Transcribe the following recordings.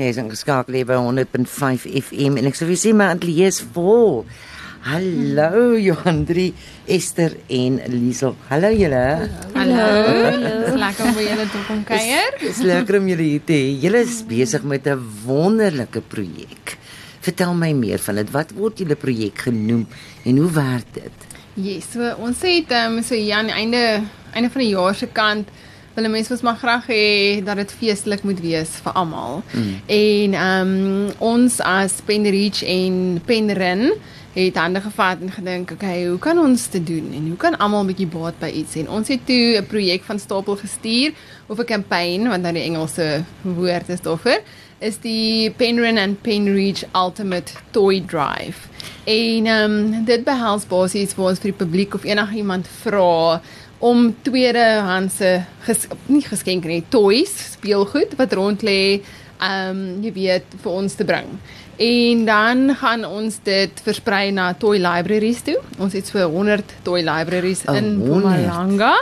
Nee, is ingeskakel hier by 100.5 FM en ek sê vir sê my ateljee is vol. Hallo Johandri, Esther en Liesel. Hallo julle. Hallo. Dis lekker om julle te kom kuier. Dis lekker om julle hier te hê. Julle is besig met 'n wonderlike projek. Vertel my meer van dit. Wat word julle projek genoem en hoe werk dit? Yes, so ons het ehm um, so hier aan die einde einde van die jaar se kant wil mense ons maar graag hê dat dit feestelik moet wees vir almal. Mm. En ehm um, ons as Penreach en Penrin het hande gevat en gedink, okay, hoe kan ons dit doen en hoe kan almal 'n bietjie baat by iets en ons het toe 'n projek van stapel gestuur of 'n kampanje wat nou die Engelse woord is daarvoor is die Penryn and Penreach Ultimate Toy Drive. En ehm um, dit behels basies vir ons vir die publiek of enigiemand vra om tweedehandse ges, nie geskenke nie, toys, speelgoed wat rond lê, ehm um, jy weet vir ons te bring. En dan gaan ons dit versprei na toy libraries toe. Ons het so 100 toy libraries oh, in Mpumalanga.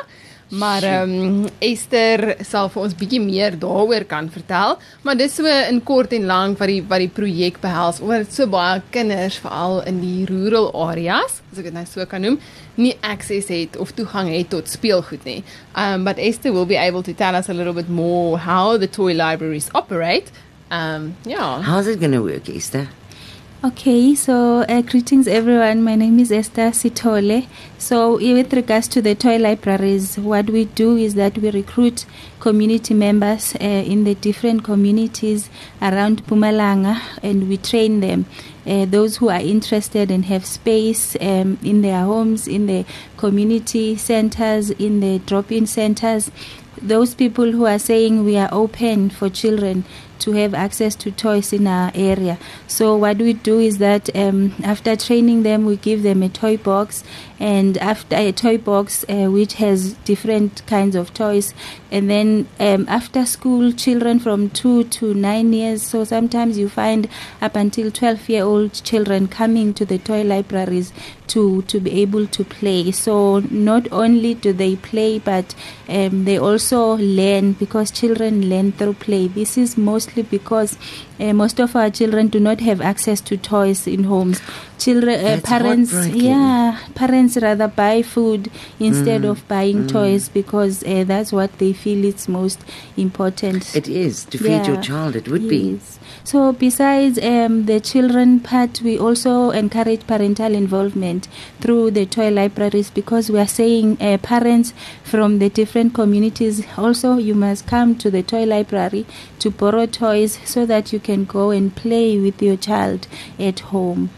Maar ehm um, Esther sal vir ons bietjie meer daaroor kan vertel, maar dis so in kort en lank wat die wat die projek behels. Oor so baie kinders veral in die rural areas, as ek dit nou so kan noem, nie access het of toegang het tot speelgoed nie. Um but Esther will be able to tell us a little bit more how the toy libraries operate um, yeah. How's it going to work, Esther? Okay, so uh, greetings everyone. My name is Esther Sitole. So, with regards to the toy libraries, what we do is that we recruit community members uh, in the different communities around Mpumalanga and we train them. Uh, those who are interested and have space um, in their homes, in the community centers, in the drop in centers. Those people who are saying we are open for children to have access to toys in our area. So what we do is that um, after training them, we give them a toy box, and after a toy box uh, which has different kinds of toys, and then um, after school, children from two to nine years. So sometimes you find up until twelve year old children coming to the toy libraries to to be able to play. So not only do they play, but um, they also learn because children learn through play. This is mostly because uh, most of our children do not have access to toys in homes. Children, uh, parents, yeah, parents rather buy food instead mm. of buying mm. toys because uh, that's what they feel is most important. It is to feed yeah. your child. It would yes. be. So, besides um, the children part, we also encourage parental involvement through the toy libraries because we are saying uh, parents from the different communities also you must come to the toy library to borrow toys so that you can go and play with your child at home.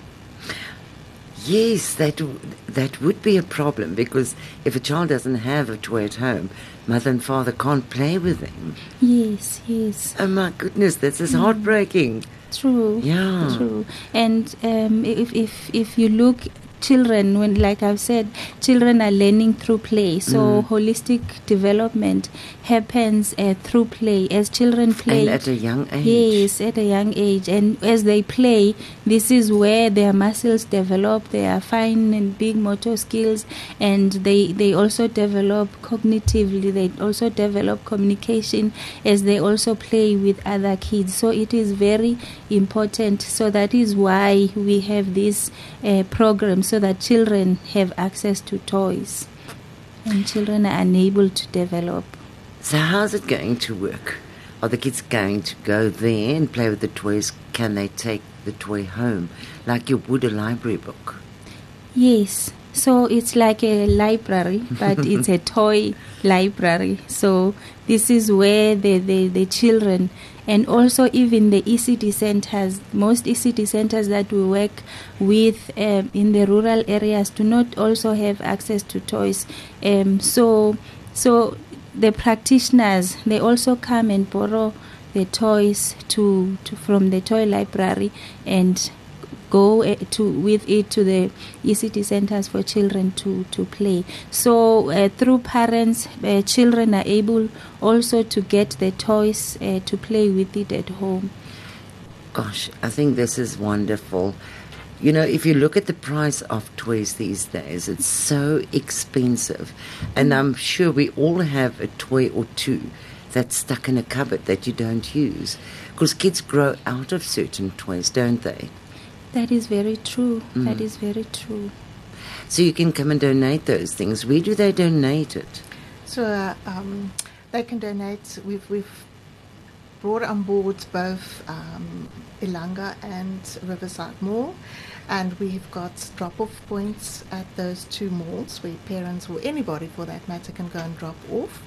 Yes, that that would be a problem because if a child doesn't have a toy at home, mother and father can't play with them. Yes, yes. Oh my goodness, this is mm. heartbreaking. True. Yeah. True. And um, if if if you look children when like i've said children are learning through play. So mm. holistic development happens uh, through play. As children play and at a young age. Yes at a young age. And as they play this is where their muscles develop. Their fine and big motor skills and they they also develop cognitively. They also develop communication as they also play with other kids. So it is very important. So that is why we have these uh, program so that children have access to toys and children are unable to develop. So, how's it going to work? Are the kids going to go there and play with the toys? Can they take the toy home like you would a library book? Yes. So it's like a library, but it's a toy library. So this is where the, the, the children and also even the ECD centers, most ECD centers that we work with um, in the rural areas do not also have access to toys. Um, so, so the practitioners they also come and borrow the toys to, to from the toy library and go uh, to with it to the ECD centers for children to to play. So uh, through parents, uh, children are able also to get the toys uh, to play with it at home. Gosh, I think this is wonderful. You know, if you look at the price of toys these days, it's so expensive. And I'm sure we all have a toy or two that's stuck in a cupboard that you don't use. Because kids grow out of certain toys, don't they? That is very true. That is very true. So you can come and donate those things. Where do they donate it? So uh, um, they can donate. We've we've brought on board both um, Ilanga and Riverside Mall, and we've got drop-off points at those two malls where parents or anybody for that matter can go and drop off.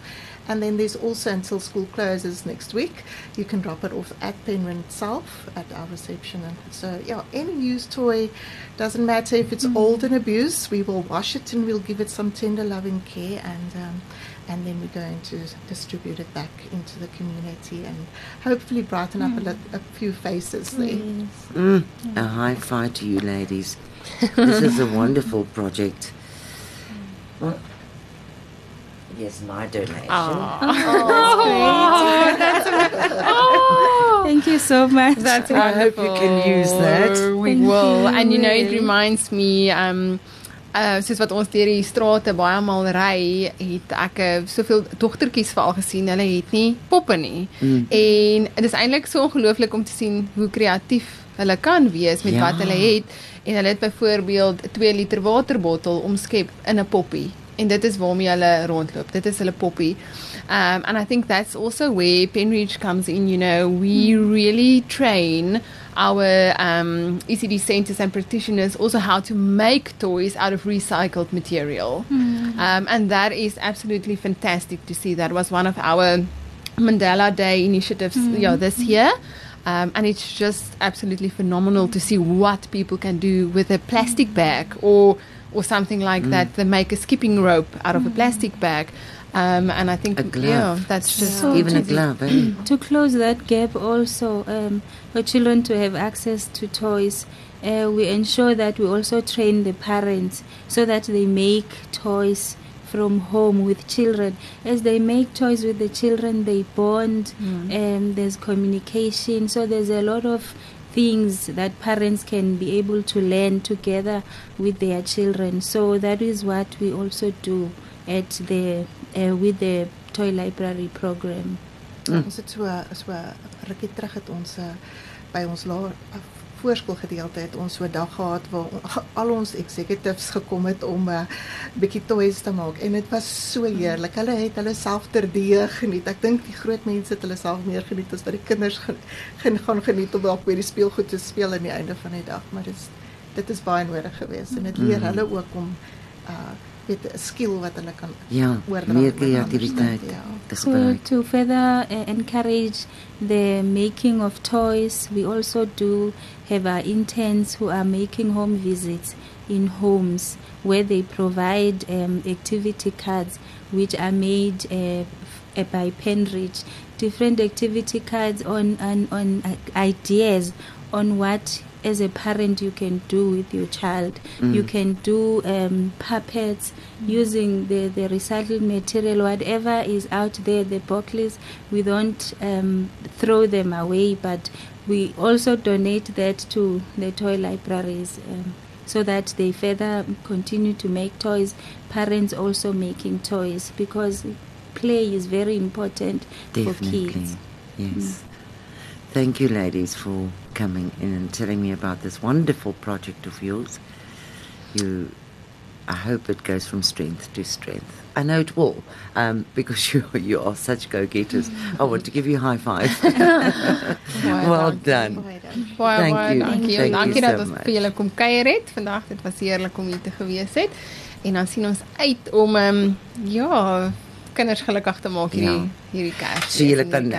And then there's also until school closes next week, you can drop it off at Penryn itself at our reception. And so, yeah, any used toy doesn't matter if it's old and abused, we will wash it and we'll give it some tender, loving care, and um, and then we're going to distribute it back into the community and hopefully brighten up a, lit- a few faces there. Yes. Mm, a high five to you, ladies. this is a wonderful project. Well, yes, my donation. Thank you so much. That's I hope wonderful. you can use that. We Thank will. you, And you know it reminds me um uh soos wat ons deur die strate baie maal ry, het ek uh, soveel dogtertjies veral gesien. Hulle het nie poppe nie. Mm. En dit is eintlik so ongelooflik om te sien hoe kreatief hulle kan wees met Ja. wat hulle het. En hulle het byvoorbeeld 'n 2 liter waterbottel omskep in 'n poppie. En dit is waarmee hulle rondloop. Dit is hulle poppie. Um, and I think that's also where Penreach comes in. You know, we really train our um, ECD centers and practitioners also how to make toys out of recycled material. Um, and that is absolutely fantastic to see. That was one of our Mandela Day initiatives yeah, this year. Um, and it's just absolutely phenomenal to see what people can do with a plastic bag or or something like that. They make a skipping rope out of a plastic bag. Um, and I think A glove. yeah, that's just So Even a to- glove, eh? to close that gap also um, for children to have access to toys uh, we ensure that we also train the parents so that they make toys from home with children as they make toys with the children they bond and there's communication so there's a lot of things that parents can be able to learn together with their children. So that is what we also do at the uh, with the toy library program. Ons het so so rukkie terug het ons uh, by ons laer voorskoolgedeelte het ons so 'n dag gehad waar al ons executives gekom het om 'n uh, bietjie toys te maak en dit was so heerlik. Hulle het hulle self terdee geniet. Ek dink die groot mense het hulle self meer geniet as wat die kinders gen, gaan geniet om dalk by die speelgoed te speel aan die einde van die dag, maar dit is dit is baie nodig geweest en dit leer Mhm. hulle ook om uh weet 'n skill wat hulle kan Ja, oordra meer aan ander. Ja. te So to further uh, encourage the making of toys, we also do have our interns who are making home visits in homes where they provide um, activity cards which are made uh, uh, by Penreach. Different activity cards on on, on uh, ideas on what as a parent you can do with your child. You can do um, puppets using the, the recycled material, whatever is out there, the booklets, we don't um, throw them away, but we also donate that to the toy libraries um, so that they further continue to make toys. Parents also making toys because play is very important for Definitely. kids. Yes. Thank you, ladies, for coming in and telling me about this wonderful project of yours. You, I hope it goes from strength to strength. I know it will, um, because you you are such go-getters. I want to give you a high five. Baie well dankie. done. Baie dankie. Baie Thank baie you. dankie. Thank you dankie so dat ons much. vir julle kom kuier het vandag. Dit was heerlik om hier te gewees het. En dan sien ons uit om um, ja, kinders gelukkig te maak hierdie Ja. hierdie Kers. So julle kan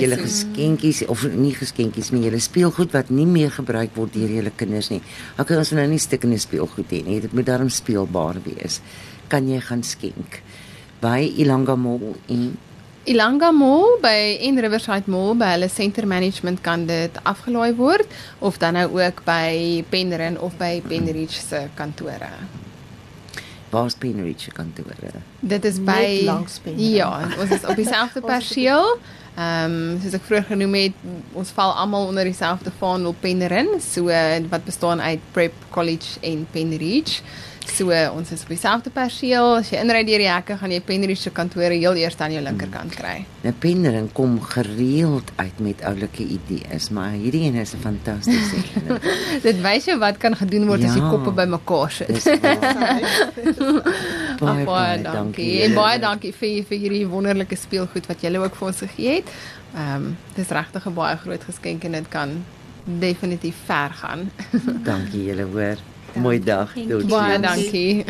julle geskenkies of nie geskenkies nie, julle speelgoed wat nie meer gebruik word deur julle kinders nie. Okay, ons wil nou nie stikkende speelgoed hê nie. Dit moet darm speelbaar wees. Kan jy gaan skenk by Ilanga Mall in Ilanga Mall by en Riverside Mall by hulle center management kan dit afgelaai word of dan nou ook by Penryn of by Penridge se kantore. Baas Penridge kantore. Dit is by Penryn. Ja, ons is op dieselfde perseel. Ehm um, soos ek vroeër genoem het, ons val almal onder dieselfde vaandel Penryn, so eh, wat bestaan uit Prep College en Penridge. So ons is op dieselfde perseel. As jy inry deur die hekke, gaan jy Penridge se kantore heel eers aan jou linkerkant kry. Nou Penryn kom gereeld uit met oulike idees, maar hierdie een is 'n fantastiese een. Dit wys jou wat kan gedoen word as die Ja. koppe bymekaar sit. Ag, baie baie dankie. En baie julle. dankie vir vir hierdie wonderlike speelgoed wat julle ook vir ons gegee het. Ehm um, dis regtig 'n baie groot geskenk en dit kan definitief ver gaan. Dankie julle hoor. Mooi dag. Tot you. baie ziens. dankie.